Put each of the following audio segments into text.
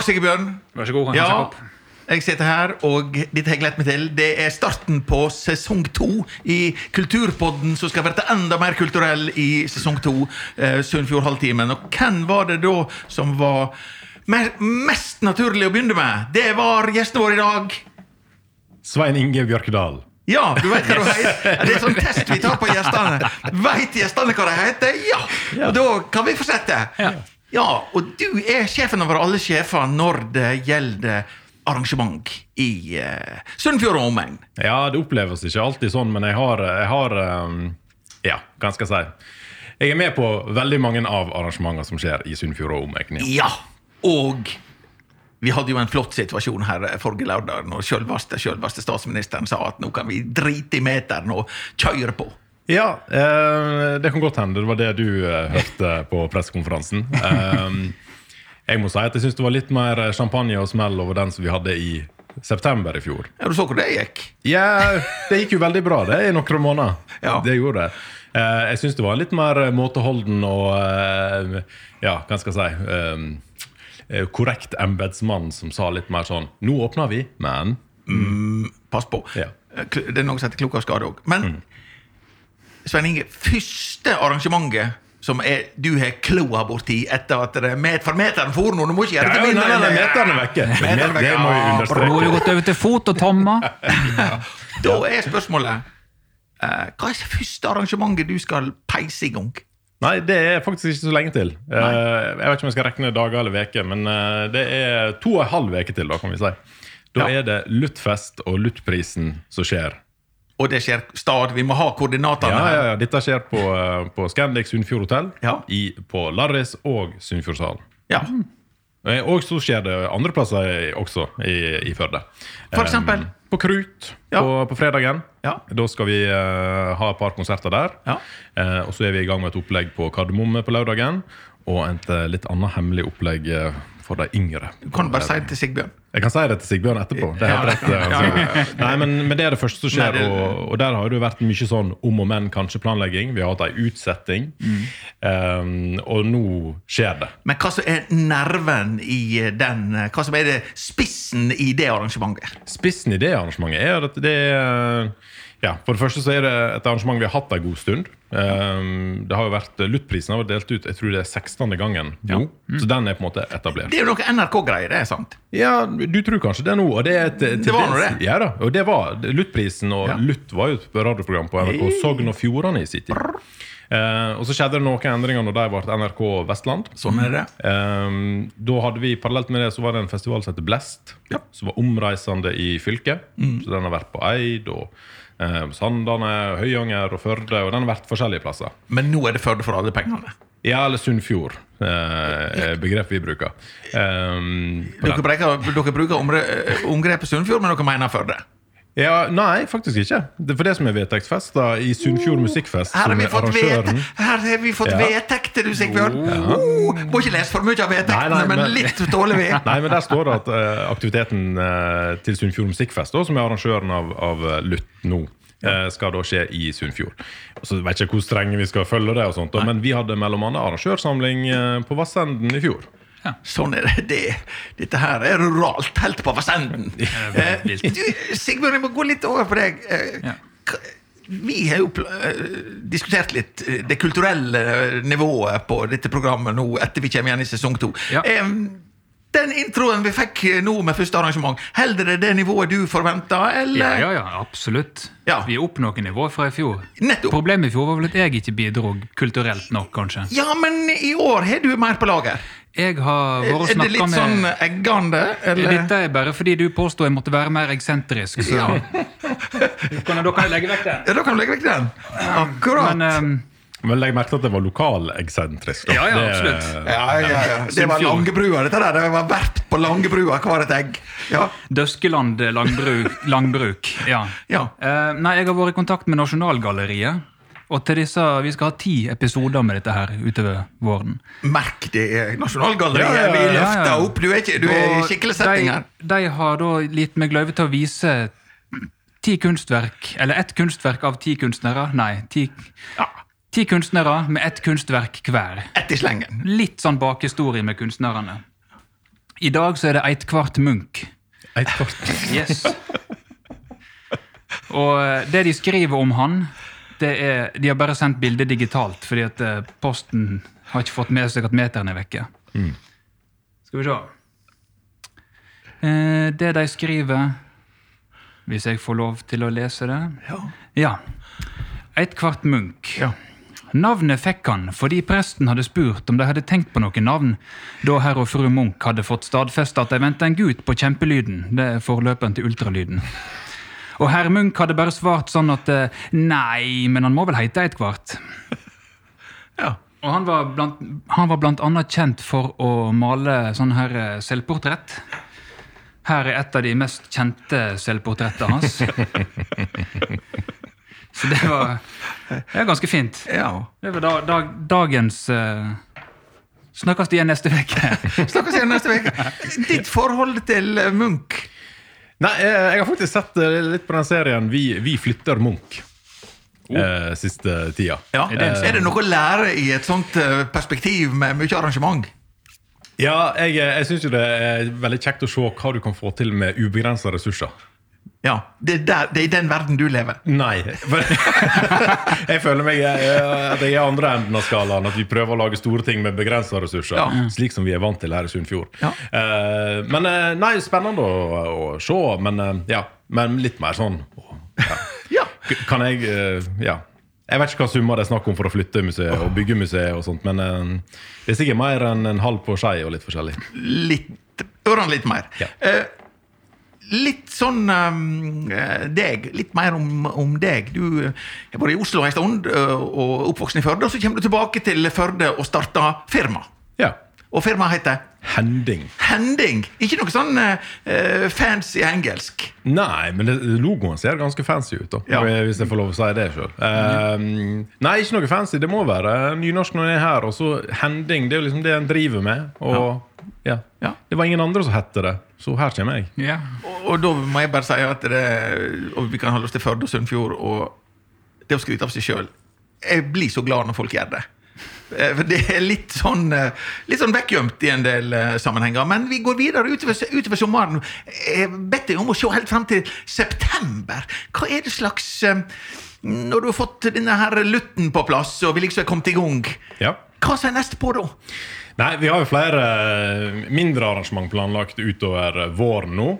takk, Sigbjørn. Vær så god. kan jeg Ja, ta jeg sitter her, og dette har jeg gledet meg til. Det er starten på sesong to i Kulturpodden, som skal være enda mer kulturell i sesong to. Eh, Sunnfjord Halvtimen. Og hvem var det da som var mer, mest naturlig å begynne med? Det var gjestene våre i dag. Svein Inge Bjørkedal. Ja, du vet hva du heter. Det er sånn test vi tar på gjestene. Vet gjestene hva de heter? Ja! Og da kan vi fortsette. Ja. Ja, og du er sjefen over alle sjefer når det gjelder arrangement i uh, Sunnfjord og omegn. Ja, det oppleves ikke alltid sånn, men jeg har, jeg har um, Ja, hva skal jeg si? Jeg er med på veldig mange av arrangementene som skjer i Sunnfjord og omegn. Ja. Ja, og vi hadde jo en flott situasjon her eh, forrige lørdag når selveste, selveste statsministeren sa at nå kan vi drite i meteren og kjøre på. Ja, eh, det kan godt hende det var det du eh, hørte på pressekonferansen. Eh, jeg må si at jeg syns det var litt mer champagne og smell over den som vi hadde i september i fjor. Ja, Du så hvor det gikk? Ja, det gikk jo veldig bra det i noen måneder. Ja. Det gjorde det. Eh, jeg syns det var litt mer måteholden og Ja, hva skal jeg si Korrekt embetsmann som sa litt mer sånn Nå åpner vi, men Pass på. Ja. Mm. Det er noe som heter klok av skade òg. Men Svein Inge, første arrangementet som er, du har kloa borti etter at det er met, For meteren for nå, du må ikke gjøre det mindre! nei, nei, meteren er vekke. Meteren er vekke, Det må vi understreke. Nå har du gått over til fot og tommer. Da er spørsmålet eh, Hva er det første arrangementet du skal peise i gang? Nei, det er faktisk ikke så lenge til. Nei. jeg vet ikke om jeg skal regne dager eller uker, men eh, det er to og en halv uke til, da, kan vi si. Da Ja. er det Luttfest og Luttprisen som skjer. Og det skjer stad. Vi må ha koordinatene Ja, ja, ja. Dette skjer på, eh, på Scandic Sunnfjord hotell, Ja. i, på Larris og Sunnfjordsalen. Ja. Eh, Og så skjer det andre plasser også i, i Førde. For eksempel? Um, På Krut Ja. på, på fredagen. Ja. Da skal vi uh, ha et par konserter der. Ja. Uh, og så er vi i gang med et opplegg på Kardemomme på lørdagen. Og et litt annet hemmelig opplegg for de yngre. Du kan bare si det til Sigbjørn. Jeg kan si det til Sigbjørn etterpå. Det er helt rett. eh, Altså. Nei, men, men det er det første som skjer, og, og der har det jo vært mye sånn om og men, kanskje planlegging. Vi har hatt ei utsetting, Mm. um, og nå skjer det. Men hva som er nerven i den Hva som er det spissen i det arrangementet? Spissen i det arrangementet er at det er ja, For det første så er det et arrangement vi har hatt en god stund. Um, det har jo vært, Luttprisen har vært delt ut jeg tror det er 16. gangen nå, så den er på en måte etablert. Det er jo noe NRK-greier, det er sant? Ja, du tror kanskje det nå, og det er til Det var nå det. Ja da, og det var Luttprisen, og Ja. Lutt var jo et radioprogram på NRK Sogn og Fjordane i sin tid. Eh, og så skjedde det noen endringer når de ble NRK Vestland. Sånn er det. Um, da hadde vi Parallelt med det så var det en festival som heter Blest, Ja. som var omreisende i fylket. Så Den har vært på Eid, og eh, Sandane, Høyanger og Førde. Og den har vært forskjellige plasser. Men nå er det Førde for alle pengene. Ja, eller Sunnfjord, eh, begrep vi bruker. Um, Dere breker, dere bruker eh, omgrepet Sunnfjord, men dere mener Førde. Ja, Nei, faktisk ikke. Det er for det som er vedtektsfesta i Sunnfjord Musikkfest, Her har vi fått, vete, her har vi fått Ja. vedtekter, du, Sigbjørn. Oh, må ikke lese for mye av vedtektene, Nei, nei, men, men- litt tåler vi. Nei, men Der står det at uh, aktiviteten uh, til Sunnfjord Musikkfest, da, som er arrangøren av, av eh, Lutt nå, skal da skje i Sunnfjord. Så vet ikke hvor strenge vi skal følge det, og sånt, da, men vi hadde annet arrangørsamling på Vassenden i fjor. Sånn er det. det. Dette her er ruralt, helt på Vassenden. Eh. Sigbjørn, jeg må gå litt over på deg. Eh, Ja. Vi har jo eh, diskutert litt eh, det kulturelle nivået på dette programmet nå etter vi kommer igjen i sesong to. Ja. Eh, den introen vi fikk nå med første arrangement, holder det det nivået du forventa. Ja, ja, ja, absolutt. Ja. Vi er opp noen nivåer fra i fjor. Nettopp. Problemet i fjor var vel at jeg ikke bidro kulturelt nok, kanskje. Ja, men i år har du mer på lager. Jeg har vært og Er det snakka litt sånn eggende, eller? Dette er bare fordi du påsto jeg måtte være mer eksentrisk. Så Ja. kan jeg, da kan jeg legge vekk den. Ja, da kan du legge vekk den. Akkurat. Men um, Men legg merke til at det var lokaleksentrisk. Ja, ja, Det- absolutt. Ja, ja, ja. Det var Langebrua, dette der. Det var verpt på Langebrua, hver et egg. Ja. Døskeland langbruk, langbruk. Ja. Ja. Uh, nei, jeg har vært i kontakt med Nasjonalgalleriet. Og til disse, Vi skal ha ti episoder med dette her utover våren. Merk det er Nasjonalgalleriet. Ja, ja, ja, Vi løfter ja. opp. Du er, ikke, du er i skikkelig setting her. de, de har da gitt meg løyve til å vise ti kunstverk, eller ett kunstverk av ti kunstnere. Nei, ti, ti kunstnere med ett kunstverk hver. Ett i slengen. Litt sånn bakhistorie med kunstnerne. I dag så er det Eitkvart Munch. Eitkvart. Yes. Og eh, det de skriver om han, er De har bare sendt bildet digitalt, fordi at eh, Posten har ikke fått med seg at meteren er vekke. Skal vi se. Eh, det de skriver Hvis jeg får lov til å lese det Ja. Ja. Eitkvart Munch. Ja. Navnet fikk han fordi presten hadde spurt om de hadde tenkt på noe navn, da herr og fru Munch hadde fått stadfesta at de venta en gutt på Kjempelyden, det er forløperen til Ultralyden. Og herr Munch hadde bare svart sånn at eh, nei, men han må vel heite et kvart. Ja. Og han var, blant, han var blant annet kjent for å male sånn her eh, selvportrett. Her er et av de mest kjente selvportrettene hans. Så det var, det er ganske fint. ja. Det var da, da, dagens uh, Snakkes igjen neste uke. Snakkes igjen neste uke. Ditt forhold til Munch? Nei, eh, jeg har faktisk sett eh, litt på den serien Vi, Vi flytter Munch. Oh. siste tida. Ja. Er det- Er det noe å lære i et sånt eh, perspektiv med mye arrangement? Ja, jeg, jeg syns jo det er veldig kjekt å se hva du kan få til med ubegrensa ressurser. Ja, det er, der, det er i den verden du lever. Nei. Jeg føler meg eh, at jeg er andre enden av skalaen. At vi prøver å lage store ting med begrensa ressurser. Ja. Slik som vi er vant til her i Sunnfjord. Ja. Uh, men eh, nei, spennende å, å se. Men uh, ja, men litt mer sånn ja. Kan jeg Ja. Jeg vet ikke hva summer det er snakk om for å flytte museet og bygge museet, og sånt, men det er sikkert mer enn en halv på skei og litt forskjellig. Litt, litt mer. Ja. Litt sånn um, deg, litt mer om, om deg. Du har vært i Oslo en stund eh, og oppvokst i Førde, og så kommer du tilbake til Førde og starter firma. Ja. Og firmaet heter Hending. Hending. Ikke noe sånn uh, fancy engelsk. Nei, men det, logoen ser ganske fancy ut, da. Ja. Hvis jeg får lov å si det sjøl. nei, ikke noe fancy. Det må være nynorsk når jeg er her. Og så hending. Det er jo liksom det en driver med. Og ja. Ja. Det var ingen andre som hette det, så her kommer jeg. Ja. Og, og da må jeg bare si at det Og vi kan holde oss til Førde og Sunnfjord og det å skryte av seg sjøl. Jeg blir så glad når folk gjør det. Eh, For det er litt sånn eh, Litt sånn vekkgjemt i en del eh, sammenhenger. Men vi går videre utover, utover sommeren. Jeg bedt deg om å se helt fram til september. Hva er det slags Når du har fått denne her lutten på plass, og vi liksom er kommet i gang, Ja. hva som er neste på da? Nei, vi har jo flere eh, mindre arrangement planlagt utover våren nå.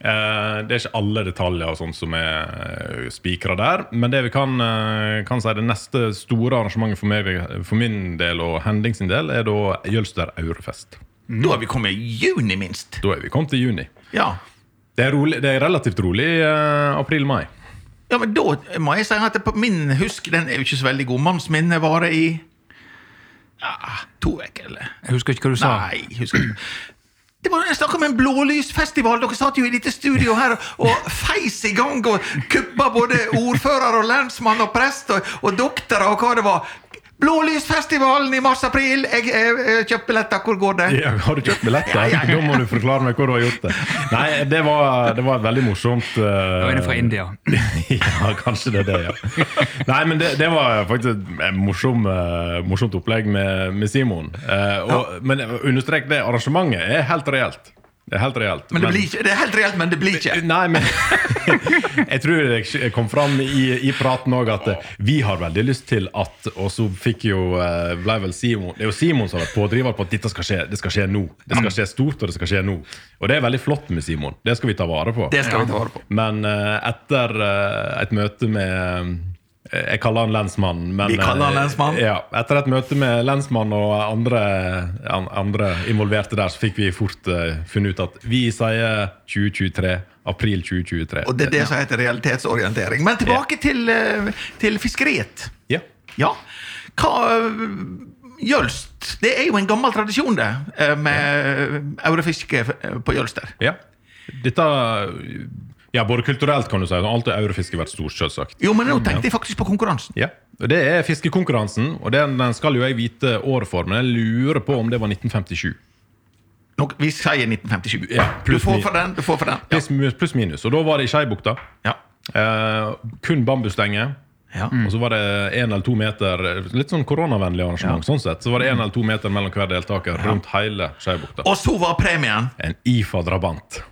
Eh, Det er ikke alle detaljer og sånt som er eh, spikra der. Men det vi kan, kan si det neste store arrangementet for, meg, for min del og Hending sin del, er da Jølster Aurefest. Da er vi kommet i juni, minst. Da er vi kommet til juni. Ja. Det er, rolig, det er relativt rolig i eh, april-mai. Ja, men da må jeg si at på min husk den er jo ikke så veldig god. mannsminne varer i ja, to uker, eller? Jeg husker ikke hva du sa. Nei, jeg husker ikke. Det var Jeg snakka om en blålysfestival. Dere satt jo i dette studio her og feis i gang og kuppa både ordfører og lensmann og prest og, og doktorer og hva det var. Blålysfestivalen i mars-april! Jeg har kjøpt billetter. Hvor går det? Ja, har du kjøpt billetter? Ja, ja, ja. Da må du forklare meg hvor du har gjort det. Nei, det var, det var veldig morsomt. eh, Det var en fra India. ja, kanskje det er det, ja. Nei, men det, det var faktisk et morsom, eh, morsomt opplegg med, med Simon. Eh, og, Men understrek det, arrangementet er helt reelt. Det er helt reelt. Men det, blir ikke, det er helt reelt, men det blir ikke. Nei, men Jeg tror det kom fram i, i praten òg at eh, vi har veldig lyst til at Og så fikk jo eh, ble vel Simon Det er jo Simon som har vært pådriver på at dette skal skje. Det skal skje nå. Det skal skje stort, og det skal skje nå. Og det er veldig flott med Simon. Det skal vi ta vare på. Det skal vi ta vare på. Men eh, etter et møte med Jeg kaller han lensmann. Men, Vi kaller han eh, lensmann. Ja, etter et møte med lensmann og andre, andre involverte der, så fikk vi fort uh, funnet ut at vi sier 2023. April 2023. Og det er det som heter realitetsorientering. Men tilbake til, eh, til fiskeriet. Ja. Ja. Hva Jølst. Det er jo en gammel tradisjon, det, med aurefiske øh, på Jølster. ja. Dette ja, Både kulturelt, kan du si. Alt er eurofiske vært stort, selvsagt. Jo, men nå tenkte jeg faktisk på konkurransen. Ja. Det er fiskekonkurransen, og den, den skal jo jeg vite året for, men jeg lurer på om det var 1957. Nå, vi sier 1957. Ja, du får for den. du får for den. Ja. Pluss minus. Og da var det i Skeibukta. Ja. Eh, kun bambusstenger. Ja. Og så var det en eller to meter litt sånn koronavennlig arrangement. sånn sett, Så var det en eller to meter mellom hver deltaker rundt hele Skeiabukta. Og så var premien, En IFA Drabant.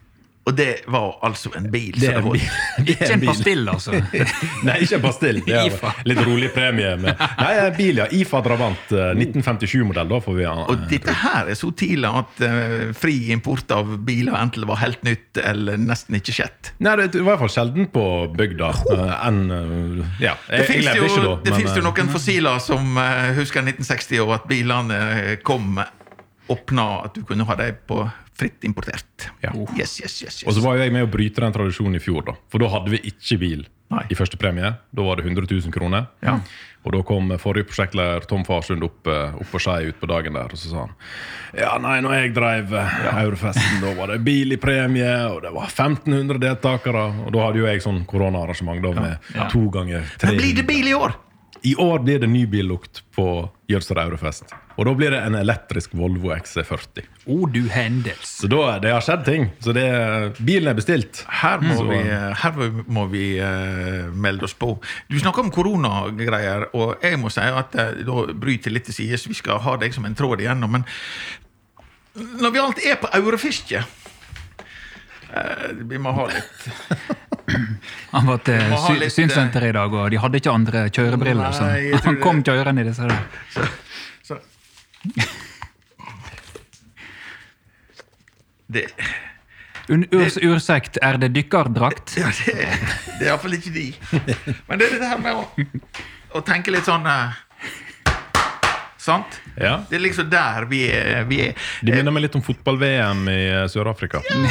Og det var altså en bil. Det er en bil. Det Ikke en pastill, altså. Nei, ikke en pastill. Det er litt rolig premie. Med. Nei, en bil, ja. IFA Drabant. eh, 1957-modell. Da får vi ha. Og dette her er så tidlig at uh, fri import av biler enten var helt nytt eller nesten ikke skjedd. Nei, det var i hvert fall sjelden på bygda. Uh, enn uh, Ja, Det jeg, jeg finnes jo, da. det men, jo eh, noen fossiler som eh, husker 1960 og at bilene kom åpna at du kunne ha dem på fritt importert. Ja. Yes, yes, yes, Og så var jeg med å bryte den tradisjonen i fjor, da. For da hadde vi ikke bil Nei. i første premie. Da var det 100 000 kroner. Ja. Og da kom forrige prosjektleder Tom Farsund opp, eh, opp på Skei utpå dagen der, og så sa han Ja, nei, når jeg drev ja. Eurofesten, da var det bil i premie, og det var 1500 deltakere. Og da hadde jo jeg sånn koronaarrangement da med to ganger tre. Men blir det bil i år? I år blir det ny billukt på Jølster Eurofest. Og da blir det en elektrisk Volvo XC40. Oh, du hendels. Så da, det har skjedd ting. Så det, bilen er bestilt. Her må mm. vi, her må vi uh, melde oss på. Du snakker om koronagreier, og jeg må si at eh, da bryter litt til side, så vi skal ha deg som en tråd igjennom. Men når vi alt er på Eurofiske uh, Vi må ha litt Han var til sy litt, synssenteret i dag, og de hadde ikke andre kjørebriller. Nei, så han kom kjørende i disse der. så, så. Det, Un urs ursekt, er det dykkerdrakt? ja, det, det er iallfall ikke de. Men det er det her med å, å tenke litt sånn uh, Sant? Ja. Det er liksom der vi er. Vi er. De minner meg litt om fotball-VM i eh, Sør-Afrika. Ja,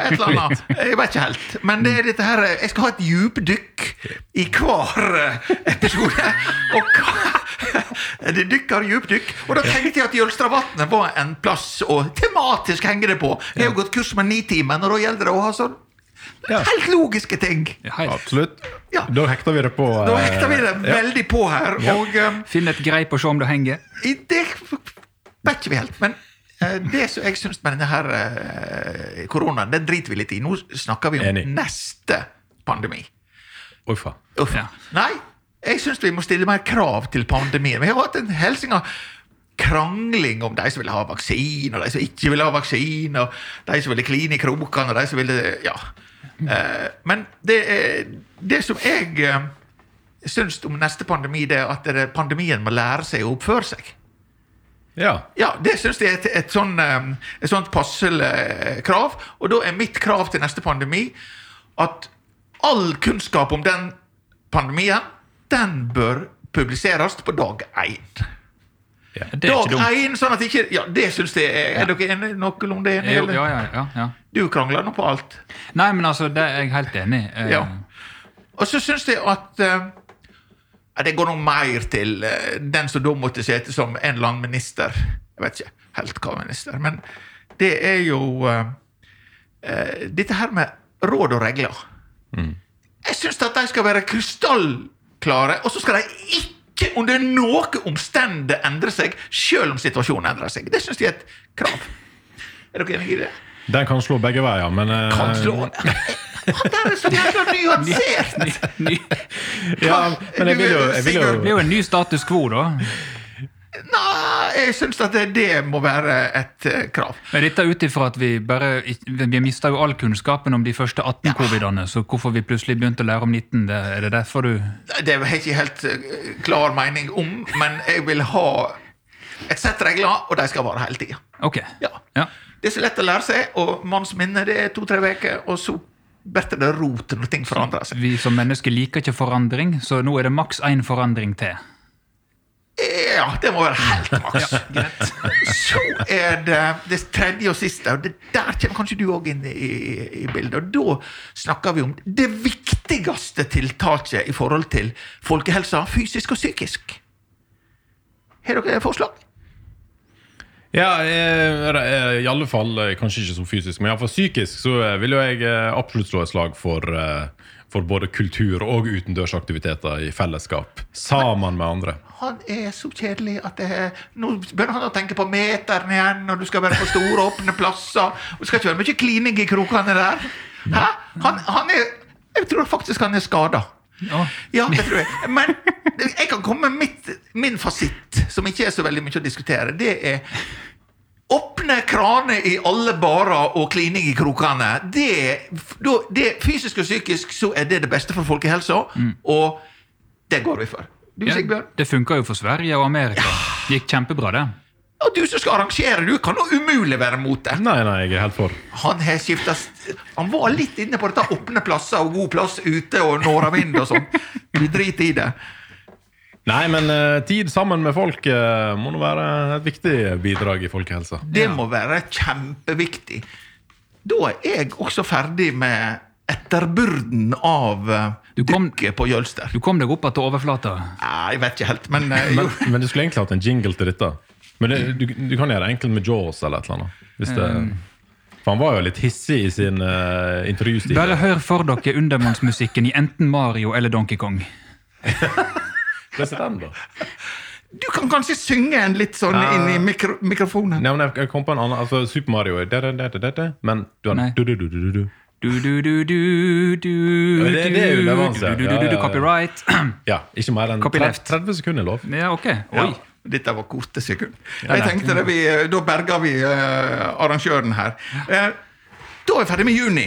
et eller annet. Jeg vet ikke helt. Men det er dette her Jeg skal ha et djupdykk i hver eh, episode. Og hva Det dykker djupdykk. Og da tenkte jeg at Jølstravatnet var en plass å tematisk henge det på. Jeg har jo gått kurs med Nitimen, og da gjelder det å ha sånn Ja. helt logiske ting. Ja. Absolutt. Ja. Da hekter vi det på. Da eh, hekter vi det ja. veldig på her. Og eh, Finn et greip og se om det henger. det vet ikke vi helt. Men eh, det som jeg syns med denne her eh, koronaen, den driter vi litt i. Nå snakker vi om Enig. neste pandemi. Uffa. Uff. Ja. Nei, jeg syns vi må stille mer krav til pandemien. Vi har hatt en helsinga krangling om de som ville ha vaksine, og de som ikke ville ha vaksine, og de som ville kline i krokene, og de som ville Ja. Eh, men det, det som jeg eh, syns om neste pandemi, det er at pandemien må lære seg å oppføre seg. Ja. Ja, det syns jeg er et, et, sånn, eh, et sånt passelig eh, krav. Og da er mitt krav til neste pandemi at all kunnskap om den pandemien, den bør publiseres på dag én. Det er Dag én, sånn at ikke Ja, det syns jeg er Er dere enige noenlunde enige? Jo, eller? ja, ja, ja, ja. Du krangler nå på alt. Nei, men altså, det er jeg helt enig i. Eh, Ja. Og så syns jeg at eh, ja, Det går noe mer til eh, den som da måtte sitte som en eller annen minister. Jeg vet ikke helt hva minister, men det er jo uh, Dette her med råd og regler. Jeg syns at de skal være krystallklare, og så skal de ikke under noe omstendig endre seg, selv om situasjonen endrer seg. Det syns jeg er et krav. Er dere enige i det? Den kan slå begge veier, men uh... Kan slå Han der er så jævla nyansert! Ny, Ja, men jeg vil jo, jeg vil det er jo en ny status quo, da. Nei, jeg syns at det, det må være et eh, krav. Men dette er ut ifra at vi bare Vi mista jo all kunnskapen om de første 18 covidene, så hvorfor vi plutselig begynte å lære om 19, det, er det derfor du Det har jeg ikke helt eh, klar mening om, men jeg vil ha et sett regler, og de skal vare hele tida. Ok. Ja. Ja. Det er så lett å lære seg, og manns minne det er to-tre uker, og så blir det rot når ting forandrer seg. Vi som mennesker liker ikke forandring, så nå er det maks én forandring til. Ja, det må være helt maks. Så er det det tredje og siste, og det der kommer kanskje du òg inn i, i, i bildet. Og da snakker vi om det viktigste tiltaket i forhold til folkehelsa, fysisk og psykisk. Har dere forslag? Ja, eh, i alle fall eh, kanskje ikke så fysisk, men iallfall psykisk så eh, vil jo jeg absolutt slå et slag for, for både kultur og utendørsaktiviteter i fellesskap. Sammen med andre. Han er så kjedelig at det er, nå begynner han å tenke på meteren igjen, og du skal være på store, åpne plasser. Og det skal ikke være mye klining i krokene der. Hæ? Han, han er Jeg tror faktisk han er skada. Å, Ja, det tror jeg. Men jeg kan komme med mitt, min fasitt, som ikke er så veldig mye å diskutere. Det er åpne kraner i alle barer og klining i krokene. Det, det, fysisk og psykisk så er det det beste for folkehelsa, og det går vi for. Du, ja, det funka jo for Sverige og Amerika. Det gikk kjempebra, det. Og du som skal arrangere, du kan jo umulig være mot det. Nei, nei, jeg er helt for. Han har skifta Han var litt inne på dette åpne plasser og god plass ute og nordavind og sånn. Vi driter i det. Nei, men uh, tid sammen med folk uh, må nå være et viktig bidrag i folkehelsa. Det må være kjempeviktig. Da er jeg også ferdig med etterbyrden av uh, Du kom- dykket på Jølster. Du kom deg opp igjen til overflata. Nei, jeg vet ikke helt, men, uh. Men, men du skulle egentlig hatt en jingle til dette. Men det, du, du kan gjøre det enkelt med Jaws eller et eller annet. Hvis det, for han var jo litt hissig i sin uh, intervjustil. Bare hør for dere undervannsmusikken i enten Mario eller Donkey Kong. President, da. Du kan kanskje synge en litt sånn Ja. inn i mikro mikrofonen. Nei, men jeg, kom på en annen. Altså, Super Mario er det, det, det, det, det, men du har Nei. du, du, du, du, du. Du, du, du, du, du, Ja, det- det er jo det vanlige. du, du, du, Ja, du, ja, ja. Copyright. Ja, ikke mer enn Copyleft. 30 sekunder lov. Ja, ok. Oi. Dette var korte sekund. Jeg tenkte det, vi, eh, Da berga vi uh, arrangøren her. Uh, da er vi ferdig med juni.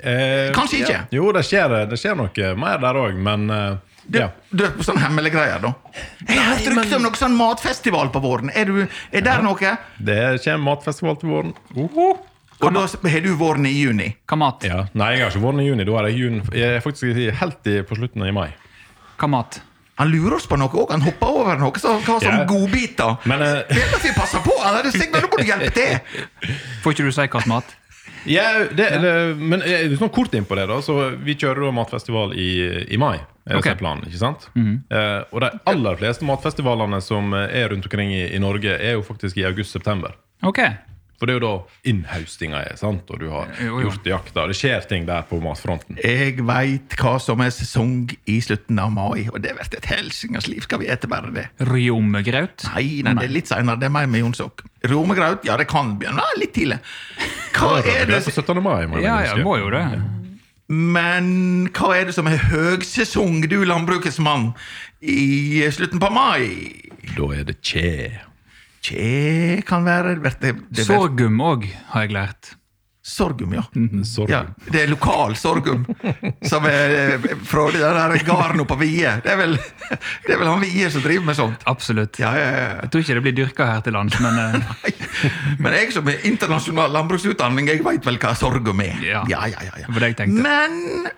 Uh, Kanskje ikke. Ja. Jo, det skjer, det skjer noe mer der òg, men eh, Du, ja. du er på sånne hemmelige greier, da? Jeg har hørt rykte om noe sånn matfestival på våren. Er, du, er der noe? Det kommer matfestival til våren. Og da har du våren i juni. Hva mat? Ja. Nei, jeg har ikke våren i juni. Da er jeg, juni, jeg er faktisk helt i, på slutten av mai. Hva mat? Han lurer oss på noe òg. Han hopper over noe som hva som Ja. godbiter. Men uh... Vet at vi passer på! Han er Sigmund, nå må du hjelpe til! Får ikke du si hva mat? ja, det, det, men eh, sånn kort inn på det, da. Så vi kjører da matfestival i, i mai. Er det Ok. som er planen, ikke sant? eh, og de aller fleste matfestivalene som eh, er rundt omkring i, i Norge, er jo faktisk i august-september. Ok. For det er jo da innhaustinga er, sant? og du har Jo, jo. hjortejakta. Det skjer ting der på matfronten. Jeg veit hva som er sesong i slutten av mai, og det blir et helsingas liv. Skal vi ete bare det? Rjomegraut? Nei, nei, det er litt seinere. Det er mer med Jonsok. Rjomegraut, ja, det kan begynne. Litt tidlig. Hva er Det på 17. mai. må jeg Ja, ja, må jo det. Men hva er det som er høgsesong, du landbrukets mann, i slutten på mai? Da er det kje. Tje kan være det, det, det Sorghum òg, har jeg lært. Sorgum, ja. sorgum. ja. Det er lokal sorgum. Som er eh, fra det der garden på Vie. Det det er vel han Vie som driver med sånt. Absolutt. Ja, ja, ja. Jeg tror ikke det blir dyrka her til lands, men eh, Nei. Men jeg som har internasjonal landbruksutdanning, jeg veit vel hva sorgum er. Ja. ja, ja, var det jeg tenkte. Men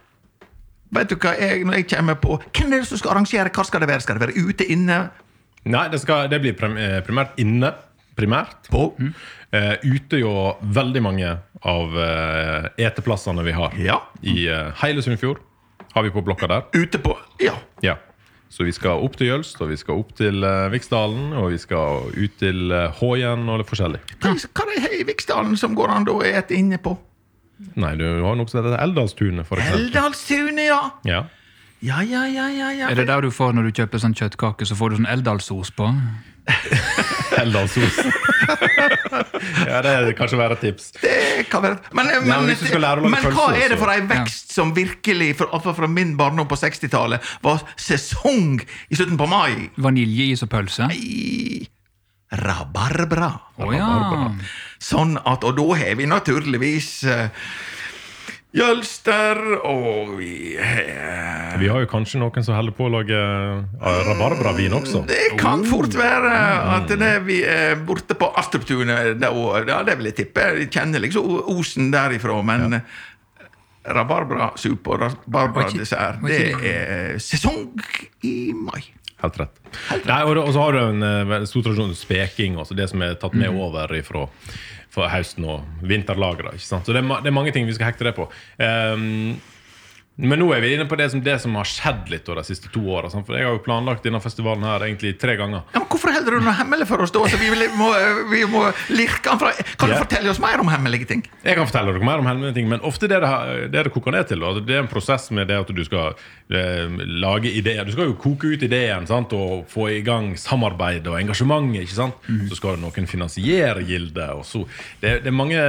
vet du hva jeg, når jeg kommer på Hvem er det som skal arrangere? Hva skal det være? Skal det være ute, inne? Nei, det, skal, det blir eh, primært inne. Primært. På? Eh, ute jo veldig mange av uh, eteplassene vi har Ja. i uh, hele Sunnfjord. Har vi på blokka der. Ute på Ja. Ja. Så vi skal opp til Jølst, og vi skal opp til uh, Viksdalen, og vi skal ut til uh, Håjen og litt forskjellig. Hva hva er det i Viksdalen som går an å ete inne på? Nei, du har noe som heter Eldalstunet, eksempel. Eldalstunet, ja. Ja. Ja, ja, ja, ja, ja. er det der du får når du kjøper sånn kjøttkake, så får du sånn Eldalsos på? Eldalsos. ja, det er kanskje være et tips. Det kan være Men, men, men hvis du skal lære å men hva er det for en ei vekst som virkelig, for, iallfall fra min barndom på 60-tallet, var sesong i slutten på mai? Vaniljeis og pølse? Nei. rabarbra. Å ja. Sånn at, Og da har vi naturligvis uh, Jølster, og vi har Vi har jo kanskje noen som holder på å lage uh, rabarbravin også. Det kan fort være at det vi er borte på Astruptunet. det år. Ja, det vil jeg tippe. Jeg kjenner liksom osen derifra, men ja. rabarbrasuppe og rabarbradessert, det er sesong i mai. Helt rett. Nei, og, og så har du en uh, stor tradisjon speking, altså det som er tatt med over ifra, fra høsten og sant? Så det er, det er mange ting vi skal hekte det på. Ehm, men nå er vi inne på det som, det som har skjedd litt de siste to åra. For jeg har jo planlagt denne festivalen her egentlig tre ganger. Ja, men Hvorfor holder du noe hemmelig for oss da? Så vi, må, vi må lirke fra Kan du fortelle oss mer om hemmelige ting? Jeg kan fortelle dere mer om hemmelige ting, men ofte det det, det det koker ned til, da, det er en prosess med det at du skal eh, lage ideer. Du skal jo koke ut ideen sant? og få i gang samarbeid og engasjement. ikke sant? Så skal noen finansiere gildet. og så, det, det er mange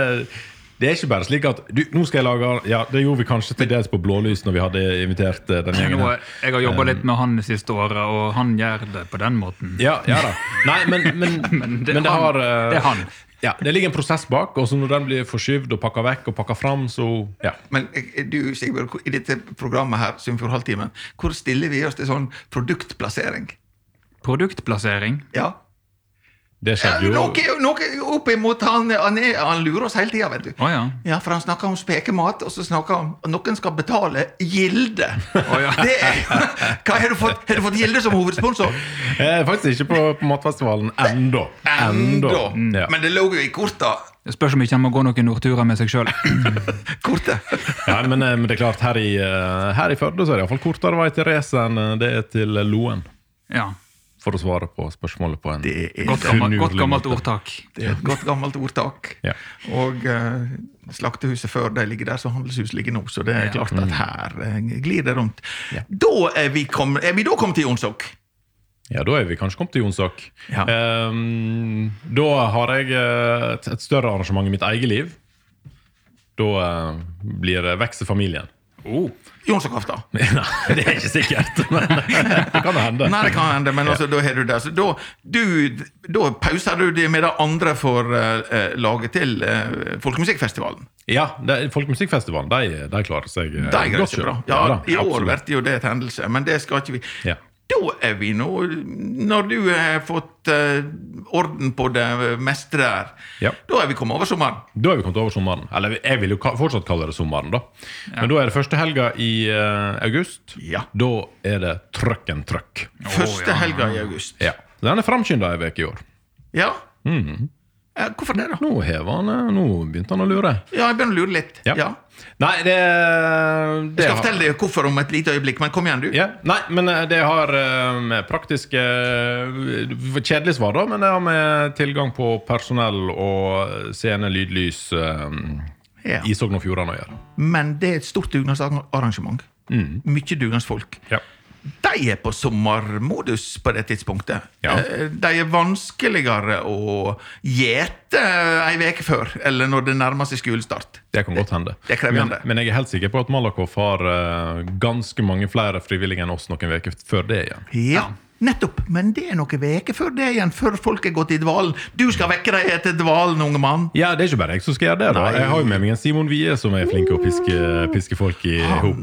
det er ikke bare slik at du, nå skal jeg lage Ja, det gjorde vi kanskje til dels på Blålys når vi hadde invitert eh, den gjengen. Her. jeg har jobba litt med han det siste året, og han gjør det på den måten. Ja, ja da. Nei, men, men, men, det men det, han. har eh, Det er han. Ja, det ligger en prosess bak, og så når den blir forskyvd og pakka vekk og pakka fram, så ja. Men eh, du, Sigbjørn, i dette programmet her, Sunnfjord Halvtimen, hvor stiller vi oss til sånn produktplassering? Produktplassering. Ja. Det skjedde jo Noe, noe oppimot han, han, er, han lurer oss hele tida, vet du. Oh, ja. Ja, for han snakker om spekemat, og så snakker han om noen skal betale Gilde. ja. Det er, hva, har, du fått, har du fått Gilde som hovedsponsor? eh, Faktisk ikke på, på Matfestivalen ennå. Enda. Ja. Men det lå jo i korta. Det spørs om ikke han må gå noen nordturer med seg sjøl. Kortet. Ja, men, eh, men det er klart, her i, eh, her i Førde så er det iallfall kortere vei til racet enn eh, det er til Loen. Ja. For å svare på spørsmålet på en Det er, Godt gammel, godt gammelt ordtak. det er et godt gammelt ordtak. Ja. Og uh, slaktehuset før de ligger der, så handelshuset ligger nå. Så det er klart at her uh, glir det rundt. Ja. Da er vi, kom, er vi da kommet til Jonsok? Ja, da er vi kanskje kommet til Jonsok. Ja. Ehm, da har jeg eh, et, et større arrangement i mitt eget liv. Da uh, blir det vekst i familien. Oh. Jonsokaften? Nei, det er ikke sikkert, men det kan hende. Nei, det kan hende, men altså, da har du det. Så da, du, da pauser du det med det andre for uh, laget til uh, Folkemusikkfestivalen. Ja, det, Folkemusikkfestivalen de, de klarer seg uh, de godt greit, bra. Ja, da, I år blir jo det et hendelse, men det skal ikke vi. Ja. Da er vi nå Når du har fått eh, orden på det meste der, Ja. da er vi kommet over sommeren. Da er vi kommet over sommeren. Eller jeg vil jo fortsatt kalle det sommeren, da. Men da er det første helga i uh, august. Ja. Da er det trøkk en trøkk. Første ja. helga i august. Ja. Den er framskynda ei uke i år. Ja. Eh, hvorfor det, da? Nå han eh, Nå begynte han å lure. Ja, jeg begynner å lure litt. Ja. Nei, det, Jeg skal har- fortelle deg hvorfor om et lite øyeblikk, men kom igjen, du. Ja, nei, men eh, det har eh, med praktiske eh, Kjedelig svar, da, men det har med tilgang på personell og scene, lydlys eh, Ja. i Sogn og Fjordane å gjøre. Men det er et stort dugnadsarrangement. Mye dugnadsfolk. Ja. De er på sommermodus på det tidspunktet. Ja. Eh, De er vanskeligere å gjete ei uke før, eller når det nærmer seg skolestart. Det kan godt hende. Det det. Men, men jeg er helt sikker på at Malakoff har eh, ganske mange flere frivillige enn oss noen uker før det igjen. Ja, nettopp. Men det er noen veker før det igjen, før folk er gått i dvalen. Du skal vekke deg etter dvalen, unge mann. Ja, det er ikke bare jeg som skal gjøre det. da. Nei. Jeg har jo med meg en Simon Wie som er flink til å piske, piske folk i hop.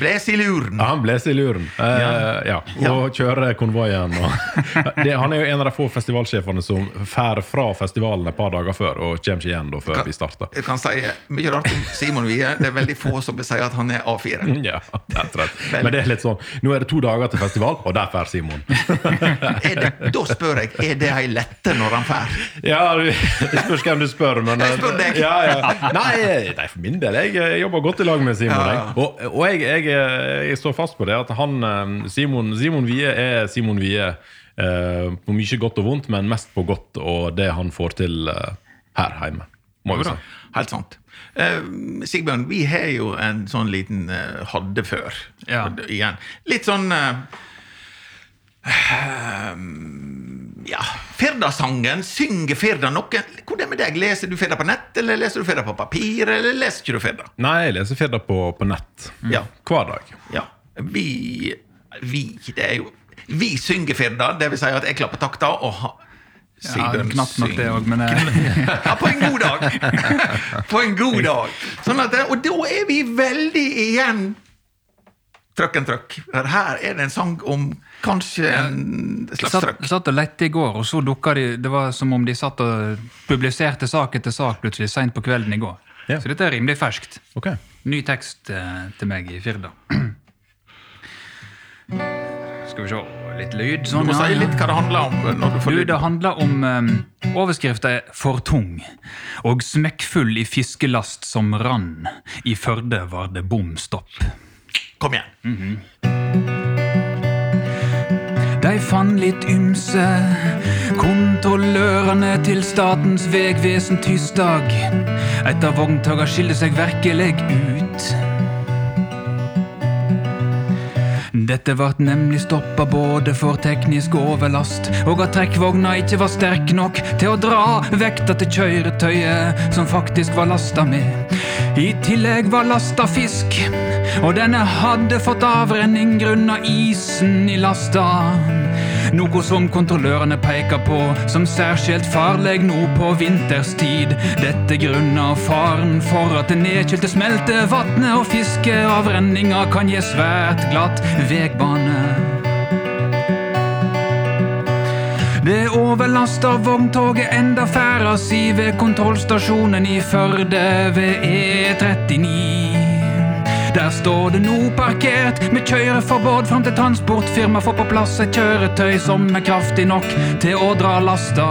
Bles i luren. Ja, han blåser i luren. Eh, ja. Og kjører konvoien. Og det, han er jo en av de få festivalsjefene som drar fra festivalen et par dager før og kommer ikke igjen da før vi starter. Jeg kan si mye rart om Simon Wie. Det er veldig få som vil si at han er A4. Ja, det er. Men det er litt sånn Nå er det to dager til festival, og der drar Simon. Er det, da spør jeg, er det ei lette når han fær? Ja, du- Det spørs hvem du spør, men Jeg spør deg. Ja, ja. Nei, nei, for min del. Jeg jeg jobber godt i lag med Simon. Ja, ja. Jeg. Og, og jeg, jeg, eh, jeg står fast på det at han eh, Simon, Simon Wie er Simon Wie Uh, på mye godt og vondt, men mest på godt og det han får til uh, her hjemme. Må vi si. Helt sant. Uh, Sigbjørn, vi har jo en sånn liten eh, hadde før. Ja. Igjen. Litt sånn eh, eh, Ja, Firdasangen. Synger Firda noe? Hvordan med deg? Leser du Firda på nett, eller leser du Firda på papir, eller leser ikke du Firda? Nei, jeg leser Firda på, på nett Ja. hver dag. Ja. Vi Vi, det er jo Vi synger Firda, det vil si at jeg klapper takta, og ha, Ja, Sigbjørn knapt nok det òg, men eh, Ja, på en god dag. På en god dag. Sånn at, og da er vi veldig igjen trøkk en trøkk. Her er det en sang om kanskje en slags truck. Jeg satt og lette i går, og så dukka de Det var som om de satt og publiserte sak etter sak plutselig seint på kvelden i går. Ja. Så dette er rimelig ferskt. Okay. Ny tekst eh, til meg i Firda. Skal vi se Litt lyd. Du Sånn, må ja, si litt hva det handler om. når du får Du, lyd. det handler om um, Overskrifta er 'For tung' og 'smekkfull i fiskelast som rann'. I Førde var det bom stopp. Kom igjen. De fann litt ymse, kontrollørene til Statens vegvesen tirsdag. Et av vogntoga skiller seg virkelig ut. Dette vart nemlig stoppa både for teknisk overlast og at trekkvogna ikke var sterk nok til å dra vekta til kjøretøyet som faktisk var lasta med. I tillegg var lasta fisk, og denne hadde fått avrenning grunna isen i lasta. Noe som kontrollørene peker på som særskilt farlig nå på vinterstid. Dette grunna faren for at det nedkjølte smeltevatnet og fiskeavrenninga kan gi svært glatt vegbane. Det overlasta vogntoget enda ferda si ved kontrollstasjonen i Førde ved E39. Der står det nå parkert med kjøreforbud fram til transportfirma får på plass et kjøretøy som er kraftig nok til å dra lasta.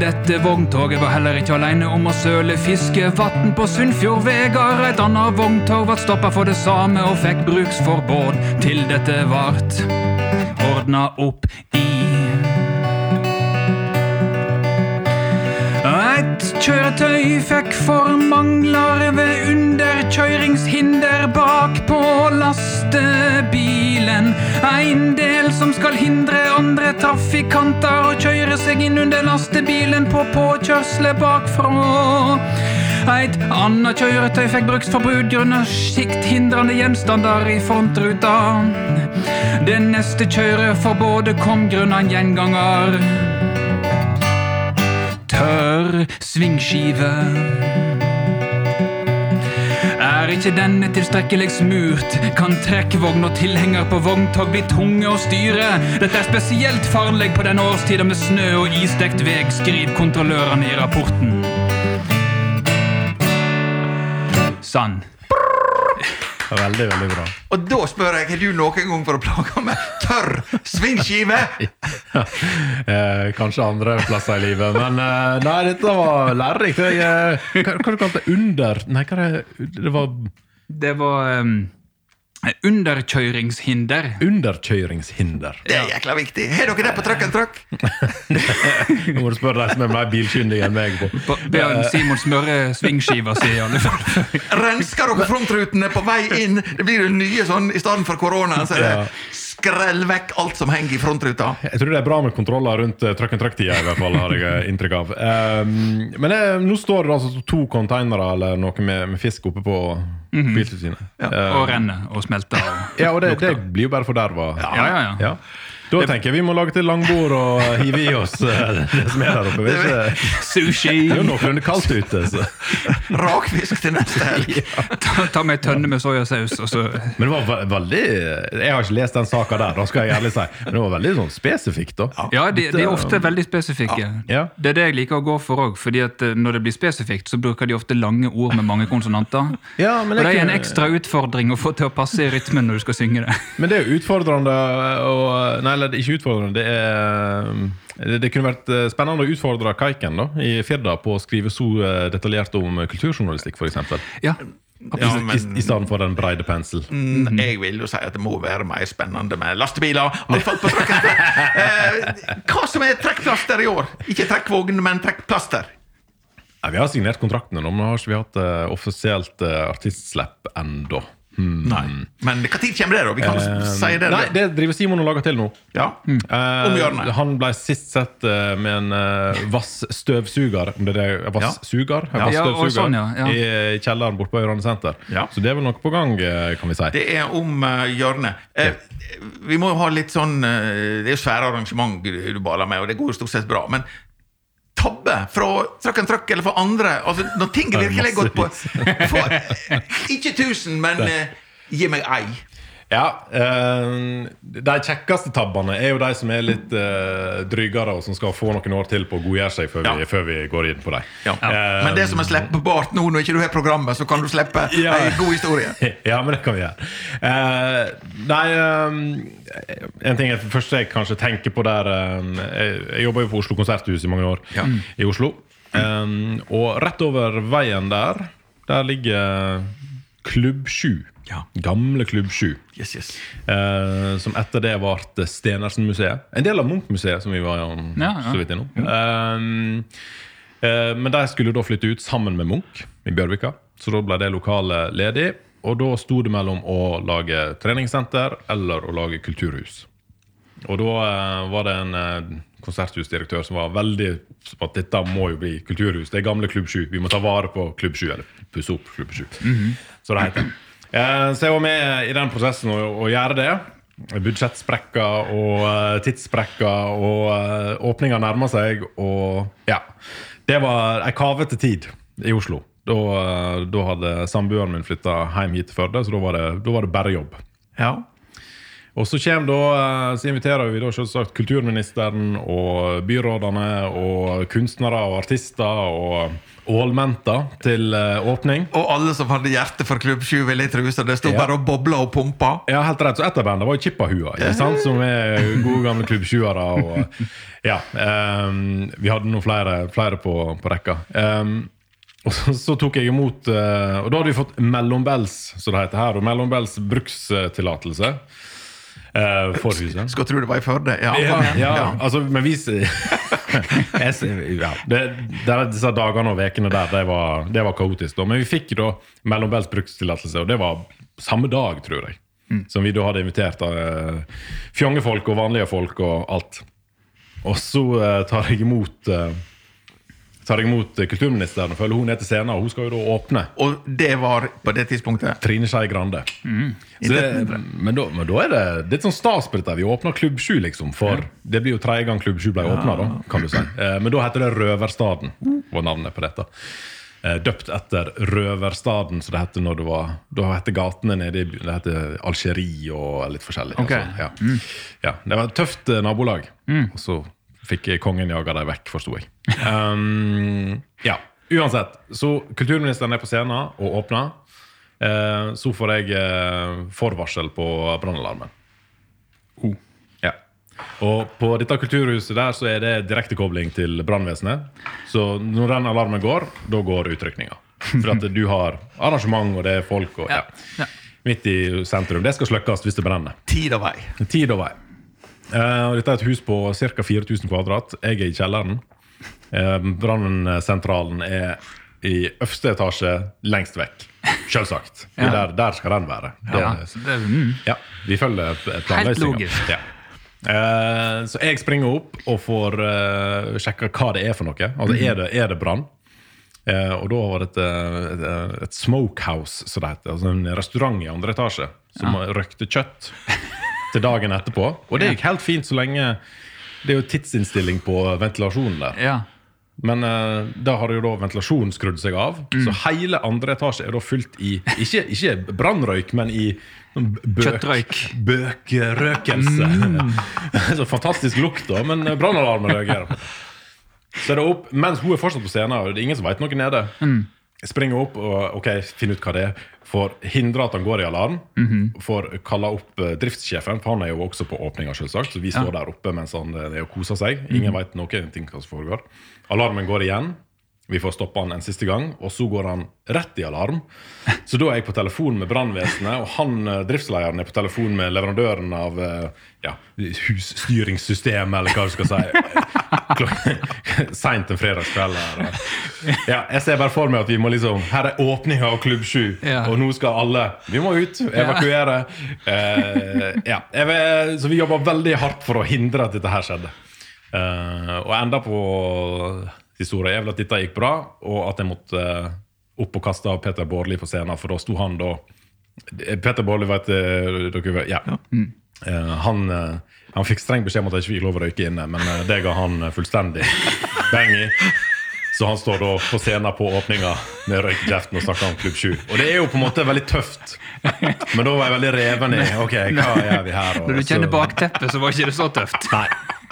Dette vogntoget var heller ikke alene om å søle fiskevann på Sunnfjordvegar. Et annet vogntog ble stoppa for det samme og fikk bruksforbud til dette vart ordna opp i. kjøretøy fikk for mangler ved underkjøringshinder bak på lastebilen. En del som skal hindre andre trafikanter å kjøre seg inn under lastebilen på påkjørselet bakfra. Et annet kjøretøy fikk bruksforbud grunnet sikthindrende gjenstander i frontruta. Det neste kjøreforbudet kom grunnet en gjenganger tørr svingskive. Er ikke denne tilstrekkelig smurt, kan trekkvogn og tilhenger på vogntog bli tunge å styre. Dette er spesielt farlig på denne årstida med snø og isdekt veg, skriver kontrollørene i rapporten. Sann. Veldig, veldig bra. Og da spør jeg, har du noen gang for å plage med tørr svingskive? Eh, kanskje andre plasser i livet, men eh, nei, dette var lærerikt. Eh, hva hva du kalte det? Under Nei, hva er det? Det var Det var um, underkjøringshinder. underkjøringshinder. Det er jækla viktig. Har dere det på Truck and Truck? Nå må du spørre de som er mer bilkyndige enn meg. på. Han Simon smøre svingskiva si, i alle fall. Rensker dere frontrutene på vei inn? Det blir jo nye sånn i stedet for korona. Så er det Ja. Skrell vekk alt som henger i frontruta. Jeg tror det er bra med kontroller rundt uh, truck and truck-tida, i hvert fall, har jeg eh, inntrykk av. Um, men eh, nå står det altså to containere eller noe med, med fisk oppe på Biltilsynet. Eh, Og renner og smelter. Og... ja, og det, det blir jo bare forderva. Ja, ja, ja. Ja. Da tenker jeg vi må lage til langbord og hive i oss eh, det som er der oppe. Det er Sushi! det er jo noenlunde kaldt ute. Så. Rakfisk til neste helg. Ta, ta med ei tønne med soyasaus, og så Men det var veldig Jeg har ikke lest den saka der, da skal jeg ærlig si. Men det var veldig sånn spesifikt, da. Ja, de, de er ofte veldig spesifikke. Ja. Det er det jeg liker å gå for òg, at eh, når det blir spesifikt, så bruker de ofte lange ord med mange konsonanter. Ja, men Og det er en ekstra utfordring å få til å passe i rytmen når du skal synge det. Men det er jo utfordrende å Nei, eller er ikke utfordrende. Det, er, det, det kunne vært eh, spennende å utfordre Kaiken da, i Firda på å skrive så eh, detaljert om kulturjournalistikk, f.eks. Ja, Ja, I, men- I stedet for den breide pensel. Mm, Jeg vil jo si at det må være mer spennende med lastebiler. Iallfall på. Eh, hva som er trekkplaster i år? Ikke trekkvogn, men trekkplaster. Ja, vi har signert kontraktene nå, men har ikke vi hatt uh, offisielt uh, artistslipp ennå. Hmm. Nei. Men når kommer det, da? Vi kan uh, si det. Nei, det driver Simon og lager til nå. Ja. mm. Om hjørnet. han ble sist sett uh, med en uh, vassstøvsuger om det er det, Vasssuger? Ja. Ja, sånn, ja, ja. I kjelleren borte på Ørane senter. Ja. Så det er vel noe på gang, kan vi si. Det er om uh, hjørnet. Vi må jo ha litt sånn Det er svære arrangement du baler med, og det går jo stort sett bra. Men tabbe fra Truck and Truck eller fra andre. Altså Når ting virkelig er gått på for, Ikke 1000, men eh, gi meg ei. Ja, eh, De kjekkeste tabbene er jo de som er litt eh, drygere, og som skal få noen år til på å godgjøre seg før, vi, før vi går inn på dem. Ja. Men det som er slippbart nå, når ikke du har programmet, så kan du slippe Ja. ei god historie. ja, men det kan vi gjøre. Eh, nei eh, En ting jeg først jeg kanskje tenker på der eh, Jeg, jeg jobba jo på Oslo Konserthus i mange år. Ja. I Oslo. Eh, og rett over veien der, der ligger Klubb 7. Ja. Gamle Klubb 7. Yes, yes. Eh, som etter det ble Stenersen-museet. En del av Munch-museet, som vi var om, Ja, ja. så vidt innom. Eh, eh, men de skulle da flytte ut sammen med Munch i Bjørvika, så da ble det lokalet ledig. og da sto det mellom å lage treningssenter eller å lage kulturhus. Og da eh, var det en eh, konserthusdirektør som var veldig på at dette må jo bli kulturhus. Det er gamle Klubb 7. Vi må ta vare på Klubb 7, eller pusse opp Klubb 7. Så det heter. Eh, så jeg var med i den prosessen å, å gjøre det. Budsjettsprekker og uh, tidssprekker, og uh, åpninga nærma seg. Og ja. Det var ei kavete tid i Oslo. Da, eh, da hadde samboeren min flytta hjem hit til Førde, så da var, det, da var det bare jobb. Ja. Og så, da, eh, så inviterer vi da selvsagt kulturministeren og byrådene og kunstnere og artister og ålmenter til uh, åpning. Og alle som hadde hjerte for Klubb 7, vil jeg tro, så det sto Ja. bare og bobla og pumpa. Ja, helt rett. Så ett av bandene var jo Chippahua, yeah. som er gode gamle Klubb 7-ere. Ja, um, vi hadde noen flere, flere på, på rekka. Um, og så, så tok jeg imot uh, Og da hadde vi fått Mellombels, som det heter her, og Mellombels brukstillatelse Uh, for huset. Skulle tro det var i Førde. Ja. Ja, ja, altså, men vi jeg, ja, det, det, Disse dagene og ukene der, det var, det var kaotisk. Da. Men vi fikk da mellombels brukstillatelse, og det var samme dag, tror jeg. Som vi da hadde invitert uh, fjongefolk og vanlige folk og alt. Og så uh, tar jeg imot uh, Tar jeg imot eh, kulturministeren og følger hun ned til scenen, og hun skal jo da åpne. Og det var på det tidspunktet Trine Skei Grande. Så det, men, da, men da er det det er sånn stas på dette. Vi åpner Klubb 7, liksom. For det blir jo tredje gang Klubb 7 ble åpna, da, kan du si. Eh, Men da heter det Røverstaden, var navnet på dette. Eh, Døpt etter Røverstaden, som det het når det var Da het gatene nede i Det heter Algerie og litt forskjellig. Okay. Altså, ja. ja. Det var et tøft nabolag. nabolag. Og så fikk kongen jaga dem vekk, forsto jeg. Um, ja, uansett. Så kulturministeren er på scenen og åpner. Eh, så får jeg eh, forvarsel på brannalarmen. Ja. Og på dette kulturhuset der så er det direktekobling til brannvesenet. Så når den alarmen går, da går utrykninga. For at du har arrangement, og det er folk og, ja. Ja. midt i sentrum. Det skal slukkes hvis det brenner. tid og vei. Tid og vei. Eh, og dette er et hus på ca. 4000 kvadrat. Jeg er i kjelleren. Eh, Brannsentralen er i øverste etasje lengst vekk. Selvsagt. Ja. Der, der skal den være. Det, Ja, det, mm. ja, vi følger planløsninga. Ja. Uh, så jeg springer opp og får uh, sjekka hva det er for noe. Altså, Er det, er det brann? Uh, og da var det et, eh, et, et smokehouse, som det heter. Altså en restaurant i andre etasje som røkte kjøtt til dagen etterpå. Og det gikk helt fint så lenge Det er jo tidsinnstilling på ventilasjonen der. ja. Men uh, da har jo da ventilasjonen skrudd seg av. Så hele andre etasje er da fylt i Ikke, ikke brannrøyk, men i bøk, Kjøttrøyk. Bøkrøkelse. så fantastisk lukt, da, men brannalarmen reagerer. Så er det opp, Mens hun er fortsatt på scenen, og det er ingen som veit noe nede. mm. springer opp og ok, finner ut hva det er. Får hindre at han går i alarm. Får kalla opp eh, driftssjefen, for han er jo også på åpninga. selvsagt, Så vi står der oppe mens han eh, er og koser seg. Ingen vet noe ting hva som foregår. Alarmen går igjen. Vi får stoppa han en siste gang, og så går han rett i alarm. Så da er jeg på telefon med brannvesenet, og han driftsleieren, driftslederen er på telefon med leverandøren av eh, ja, husstyringssystemet, eller hva du skal si. Seint en fredagskveld. Ja, jeg ser bare for meg at vi må liksom Her er åpninga av Klubb 7, Ja. og nå skal alle Vi må ut, evakuere. Eh, ja, så vi jobba veldig hardt for å hindre at dette her skjedde. Eh, og enda på historien er vel at dette gikk bra, og at jeg måtte eh, opp og kaste av Peter Bårdli på scenen, for da sto han da Peter Bårdli, vet eh, dere Ja. Eh, han, uh, han fikk streng beskjed om at jeg ikke fikk lov å røyke inne, men uh, det ga han fullstendig bang i. Så han står da på scenen på åpninga med røyk og snakker om Klubb 7. Og det er jo på en måte veldig tøft. Men da var jeg veldig reven i ok, hva gjør vi her? Når du kjenner bakteppet, så var ikke det så tøft. Nei.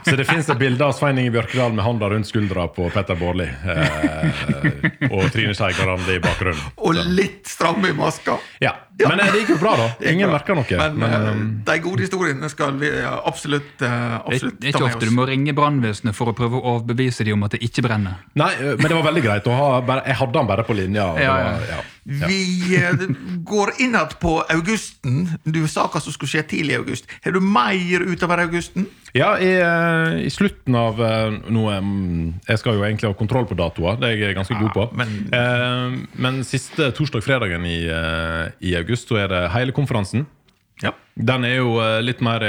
Så det fins et bilde av Svein Inge Bjørkedal med hånda rundt skuldra på Petter Bårdli. Eh, og Trine Skei Grande i bakgrunnen. Og litt stram i maska. Ja. Men eh, det gikk jo bra, da. Ingen merker merka noe. Men, Men, eh, um, de gode historiene skal vi eh, absolutt, eh, Det, absolutt det er ta ikke med ofte oss. du må ringe brannvesenet for å prøve å overbevise dem om at det ikke brenner. nei, men det var veldig greit. å ha bare, jeg hadde han bare på linja. Ja, ja. ja. Ja. Vi går inn igjen på augusten. Du sa hva som skulle skje tidlig i august. Har du mer utover augusten? Ja, i, i slutten av noe mm, Jeg skal jo egentlig ha kontroll på datoer, det er jeg ganske god på. men- men siste torsdag-fredagen i, i august så er det hele konferansen. Ja. Den er jo eh, litt mer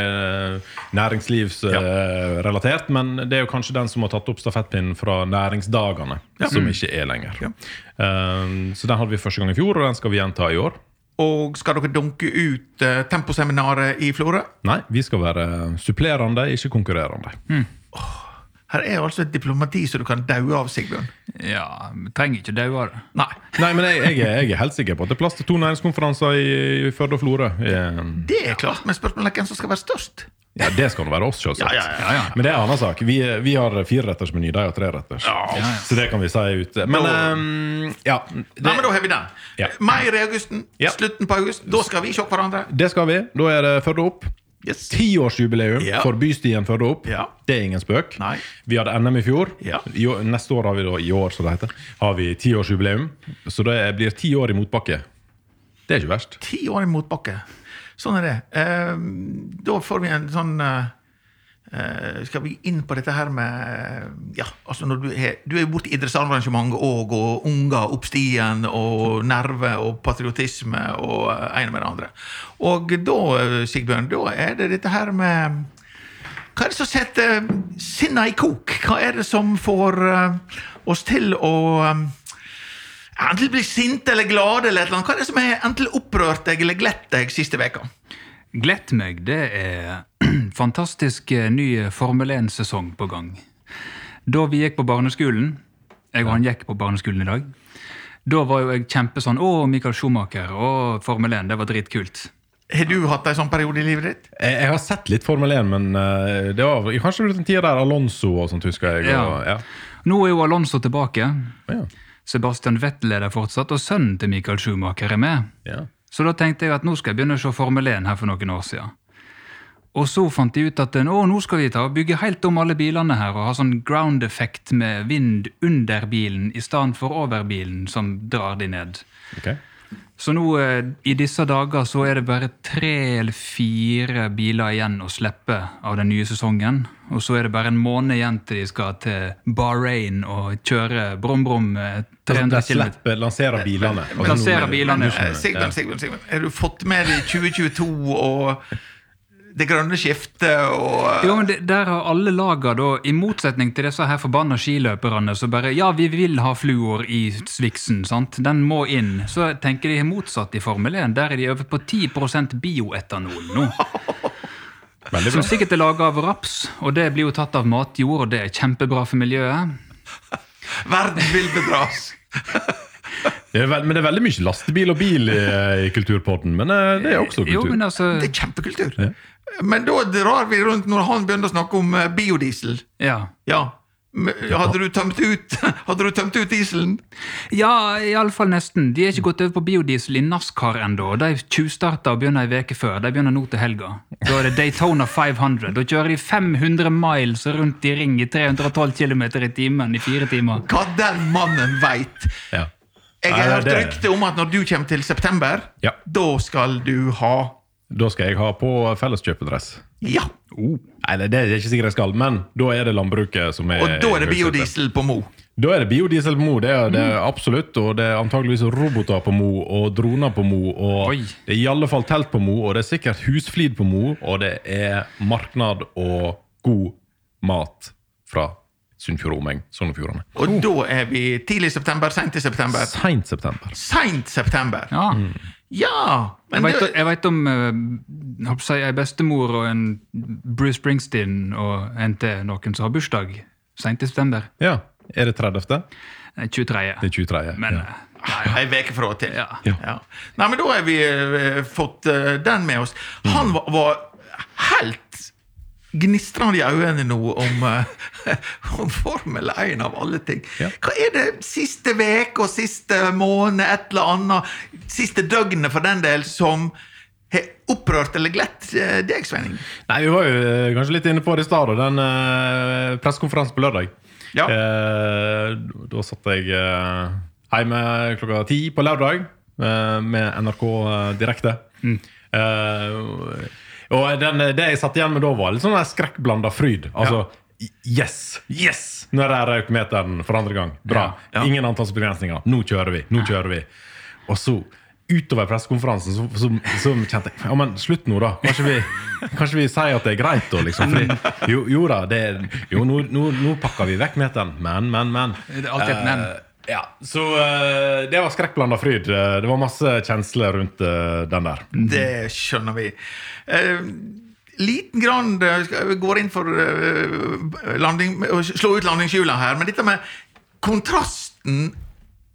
næringslivsrelatert, ja. men det er jo kanskje den som har tatt opp stafettpinnen fra næringsdagene, Ja. som ikke er lenger. Ja. Eh, så den hadde vi første gang i fjor, og den skal vi gjenta i år. Og skal dere dunke ut uh, temposeminaret i Florø? Nei, vi skal være supplerende, ikke konkurrerende. Her er altså et diplomati som du kan daue av, Sigbjørn. Ja, vi trenger ikke daue av det. Nei. Nei, men jeg, jeg, er, jeg er helt sikker på at det er plass til to næringskonferanser i, i Førde og Florø. Eh, Det er klart, men spørsmålet er hvem som skal være størst. Ja, det skal nå være oss, selvsagt. Ja, ja, ja. Ja, ja. Men det er en annen sak. Vi, vi har firerettersmeny, de har treretters. Så det kan vi si ut. Men um, ja. Det, Nei, men Da har vi den. Ja. Mai i augusten, Ja. slutten på august. Da skal vi se hverandre. det skal vi. Da er det Førde opp. Yes. Tiårsjubileum Ja. for Bystien Førde opp. Ja. Det er ingen spøk. Nei. Vi hadde NM i fjor. Ja. I, neste år har vi da, i år, som det heter, har vi tiårsjubileum. Så det blir ti år i motbakke. Det er ikke verst. Ti år i motbakke. Sånn er det. Eh, da får vi en sånn eh, Skal vi inn på dette her med Ja, altså når du er, du er borti idrettsarrangement òg, og unger opp stien, og nerve og patriotisme og eh, ene med det andre. Og da, eh, Sigbjørn, da er det dette her med Hva er det som setter sinna i kok? Hva er det som får eh, oss til å eh, Enten bli sinte eller glade, eller et eller annet. Hva er det som har enten opprørt deg eller glett deg siste veka? Glett meg, det er fantastisk eh, ny Formel 1-sesong på gang. Da vi gikk på barneskolen Jeg og han gikk på barneskolen i dag. Da var jo jeg kjempe sånn Å, Michael Schumacher og Formel 1, det var dritkult. Har du hatt en sånn periode i livet ditt? Jeg, jeg har sett litt Formel 1, men uh, det var kanskje rundt en tid der Alonso og sånt, husker jeg. Og, ja. Nå er jo Alonso tilbake. Ja. Sebastian Vettel er der fortsatt, og sønnen til Michael Schumacher er med. Ja. Så da tenkte jeg at nå skal jeg begynne å se Formel 1 her for noen år siden. Og så fant de ut at å, nå skal vi ta og bygge helt om alle bilene her og ha sånn ground effect med vind under bilen i stedet for over bilen som drar de ned. Okay. Så nå eh, i disse dager så er det bare tre eller fire biler igjen å slippe av den nye sesongen. Og så er det bare en måned igjen til de skal til Bahrain og kjøre brum-brum eh, 300 De km. slipper, lanserer bilene. Lansere bilene. Eh. Sigbjørn, Sigbjørn, Sigbjørn, har du fått med deg 2022 og det grønne skiftet og Jo, men det, Der har alle laga, da, i motsetning til disse her forbanna skiløperne som bare Ja, vi vil ha fluor i sviksen, sant? Den må inn. Så tenker de motsatt i Formel 1. Der er de over på 10 bioetanol nå. Som sikkert er laga av raps, og det blir jo tatt av matjord, og det er kjempebra for miljøet. Verden vil bedras! Det er men det er veldig mye lastebil og bil i, i kulturpodden. Men eh, det er også Jo, kultur. men altså Det er kjempekultur. Men da drar vi rundt når han begynner å snakke om eh, biodiesel. Ja. Ja. Hadde du tømt ut, hadde du tømt ut dieselen? Ja, iallfall nesten. De er ikke gått over på biodiesel i NASCAR ennå. De tjuvstarta og begynner ei uke før. De begynner nå til helga. Da er det Daytona 500. Da kjører de 500 miles rundt i ring i 312 km i timen i fire timer. Hva den mannen veit! Ja. Jeg har hørt rykte om at når du kommer til september, Ja. da skal du ha Da skal jeg ha på felleskjøpedress. Ja! Nei, det det er ikke sikkert jeg skal, men da er det landbruket som er Og da er det biodiesel på Mo. Da er det biodiesel på Mo, det er det er absolutt. Og det er antageligvis roboter på Mo, og droner på Mo, og Oi. det er i alle fall telt på Mo, og det er sikkert husflid på Mo, og det er marknad og god mat fra Sunnfjord Omeng, Sogn og Fjordane. Og da er vi tidlig september, seint i september. Seint september. Seint september! Ja. Ja! Jeg Men vet, det, om uh, jeg, ei bestemor og en Bruce Springsteen og en til noen som har bursdag seint i september. Ja. Er det 30.? Eh, 23. Det er 23. Men ja. eh, Ei uke fra og til. ja. Ja. Nei, men da har vi uh, fått uh, den med oss. Han var, var helt gnistrende i øynene nå om, eh, om Formel 1 av alle ting. Ja. Hva er det siste uke og siste måned, et eller annet, siste døgnet for den del, som har opprørt eller glett eh, deg, Sveining? Nei, Vi var jo eh, kanskje litt inne på det i stad, den uh, pressekonferansen på lørdag. Ja. Uh, da satt jeg uh, hjemme klokka ti på lørdag uh, med NRK direkte. Eh, og den, det jeg satt igjen med da, var litt sånn skrekkblanda fryd. Altså Yes! Yes! Nå er det meteren for andre gang. Bra. Ingen antallsbegrensninger. Nå kjører vi. Nå kjører vi. Og så, utover pressekonferansen så, så, så kjente jeg ja, men slutt nå, da. Kanskje vi, kanskje vi sier at det er greit, da. liksom. Fordi, jo, jo da, det, jo, nå, nå, nå pakker vi vekk meteren. Men, men, men. Det er alltid et men. Eh, ja, Så uh, det var skrekkblanda fryd. Eh, Det var masse kjensler rundt uh, den der. Det skjønner vi. Uh, liten grann vi går inn for landing, å slå ut landingshjula her, men dette med kontrasten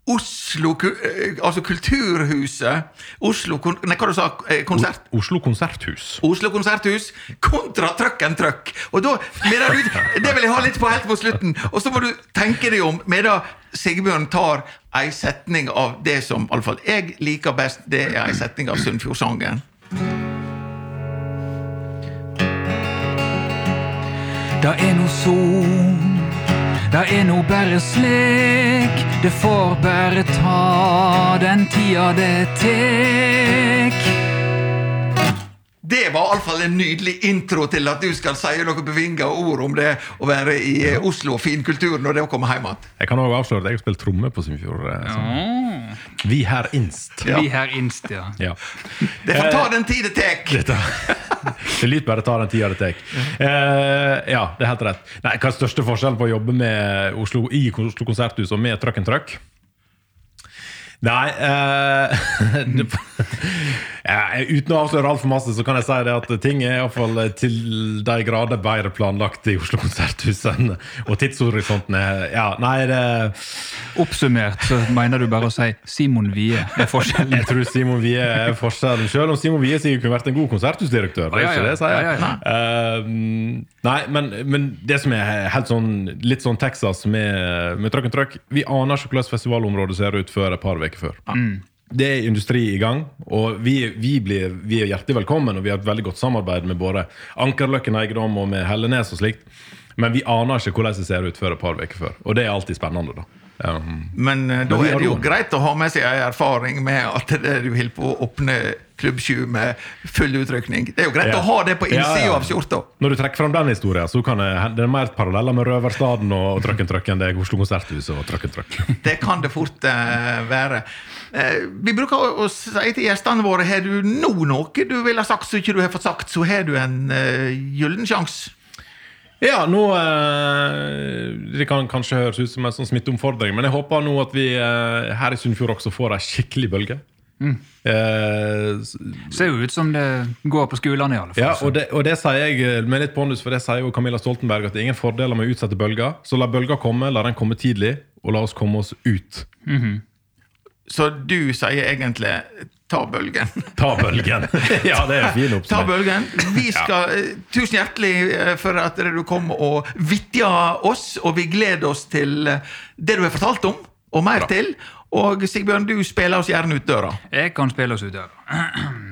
Oslo, eh, altså Kulturhuset Oslo, nei, hva du sa eh, konsert? Oslo konserthus. Oslo konserthus kontra Truck and Truck. Og da, medan du, det vil jeg ha litt på helt på slutten. Og så må du tenke deg om medan Sigbjørn tar ei setning av det som iallfall jeg liker best. Det er ei setning av Sunnfjordsangen. Det er no sol, det er nå bare slik. Det får bare ta den tida det tek. Det var iallfall en nydelig intro til at du skal si noe bevinga ord om det å være i eh, Oslo og finkulturen når det kommer hjem igjen. Jeg kan også avsløre at jeg har spilt tromme på Sunnfjord. Sånn. sånn. Vi her inst. Ja. Vi her inst, ja. Ja. Det får ta den tid det tek. Det Det lyt bare ta den tida det tek. Eh, ja, det er helt rett. Nei, Hva er største forskjellen på å jobbe med Oslo, i Oslo konserthus og med Truck and Truck? Nei eh, ja, Uten å avsløre altfor masse, så kan jeg si det at ting er iallfall til de grader bedre planlagt i Oslo konserthus enn Og tidshorisonten er Ja, nei, det Oppsummert så mener du bare å si Simon Wie er forskjellen. Jeg tror Simon Wie er forskjellen. Selv om Simon Wie sikkert kunne vært en god konserthusdirektør. Det er Ja, ikke ja. det sier. Ja, ja, Eh, nei, men, men det som er helt sånn, litt sånn Texas med, med trøkk og trøkk Vi aner ikke hvordan festivalområdet ser ut før et par uker før. Det er industri i gang, og vi, vi, blir, vi er hjertelig velkommen. Og vi har et veldig godt samarbeid med både Ankerløkken eiendom og med Hellenes og slikt. Men vi aner ikke hvordan det ser ut før et par uker før. Og det er alltid spennende, da. Um, Men eh, da er det jo greit å ha med seg ei erfaring med at det du holder på å åpne Klubb 7 med full utrykning. Det er jo greit Ja. å ha det på Ja, innsida ja. av skjorta. Når du trekker fram den historien, så kan det, det er mer paralleller med Røverstaden og Trøkken Trøkken. Det er Oslo Konserthus og Trøkken Truck. Det kan det fort uh, være. Uh, vi bruker å, å si til gjestene våre har du nå noe du ville sagt som ikke du har fått sagt, så har du en uh, gyllen sjanse. Ja, nå eh, Det kan kanskje høres ut som en sånn smitteomfordring, men jeg håper nå at vi eh, her i Sunnfjord også får ei skikkelig bølge. Eh, Ser jo ut som det går på skolene, i alle fall. ja, og det, og det sier jeg eh, med litt pondus, for det sier jo Camilla Stoltenberg at det er ingen fordeler med å utsette bølger. Så la bølga komme, la den komme tidlig, og la oss komme oss ut. Så du sier egentlig ta bølgen. Ta bølgen! ja, det er en fin Ta bølgen. Vi skal, eh, Tusen hjertelig eh, for at du kom og vitja oss, og vi gleder oss til eh, det du har fortalt om, og mer Bra. til. Og Sigbjørn, du spiller oss gjerne ut døra. Jeg kan spille oss ut døra.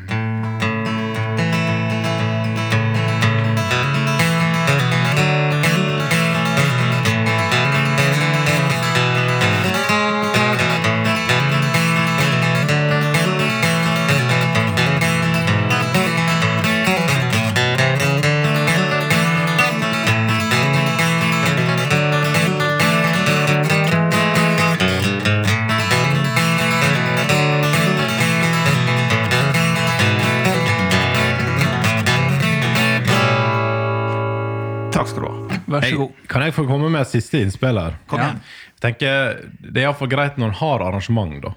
Jeg, kan jeg få komme med et siste innspill her? Kom igjen. Jeg tenker, Det er iallfall greit når en har arrangement, da,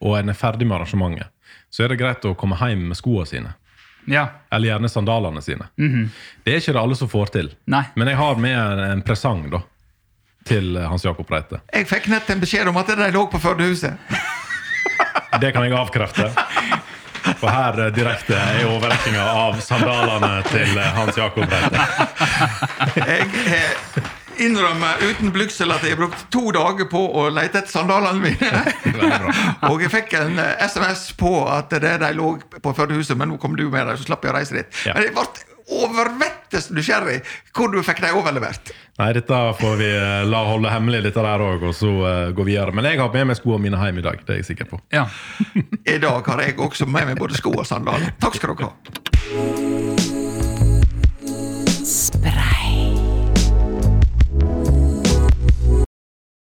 og en er ferdig med arrangementet. Så er det greit å komme hjem med skoene sine. Ja. Eller gjerne sandalene sine. Det er ikke det alle som får til. Nei. Men jeg har med en, en presang da, til Hans Jakob Reite. Jeg fikk nett en beskjed om at de lå på Førdehuset. Det kan jeg avkrefte. For her eh, direkte er overrekkinga av sandalene til eh, Hans Jakob Reite. Jeg eh, innrømmer uten blygsel at jeg har brukt to dager på å lete etter sandalene mine. Og jeg fikk en eh, SMS på at det de lå på Førdehuset, men nå kom du med dem, så slapp jeg å reise dit. Ja. Men jeg ble overvettes nysgjerrig hvor du fikk dem overlevert. Nei, dette får vi eh, la holde hemmelig, dette der òg, og så eh, gå videre. Men jeg har med meg skoene mine hjem i dag. Det er jeg sikker på. ja. I dag har jeg også med meg både sko og sandaler. Takk skal dere ha.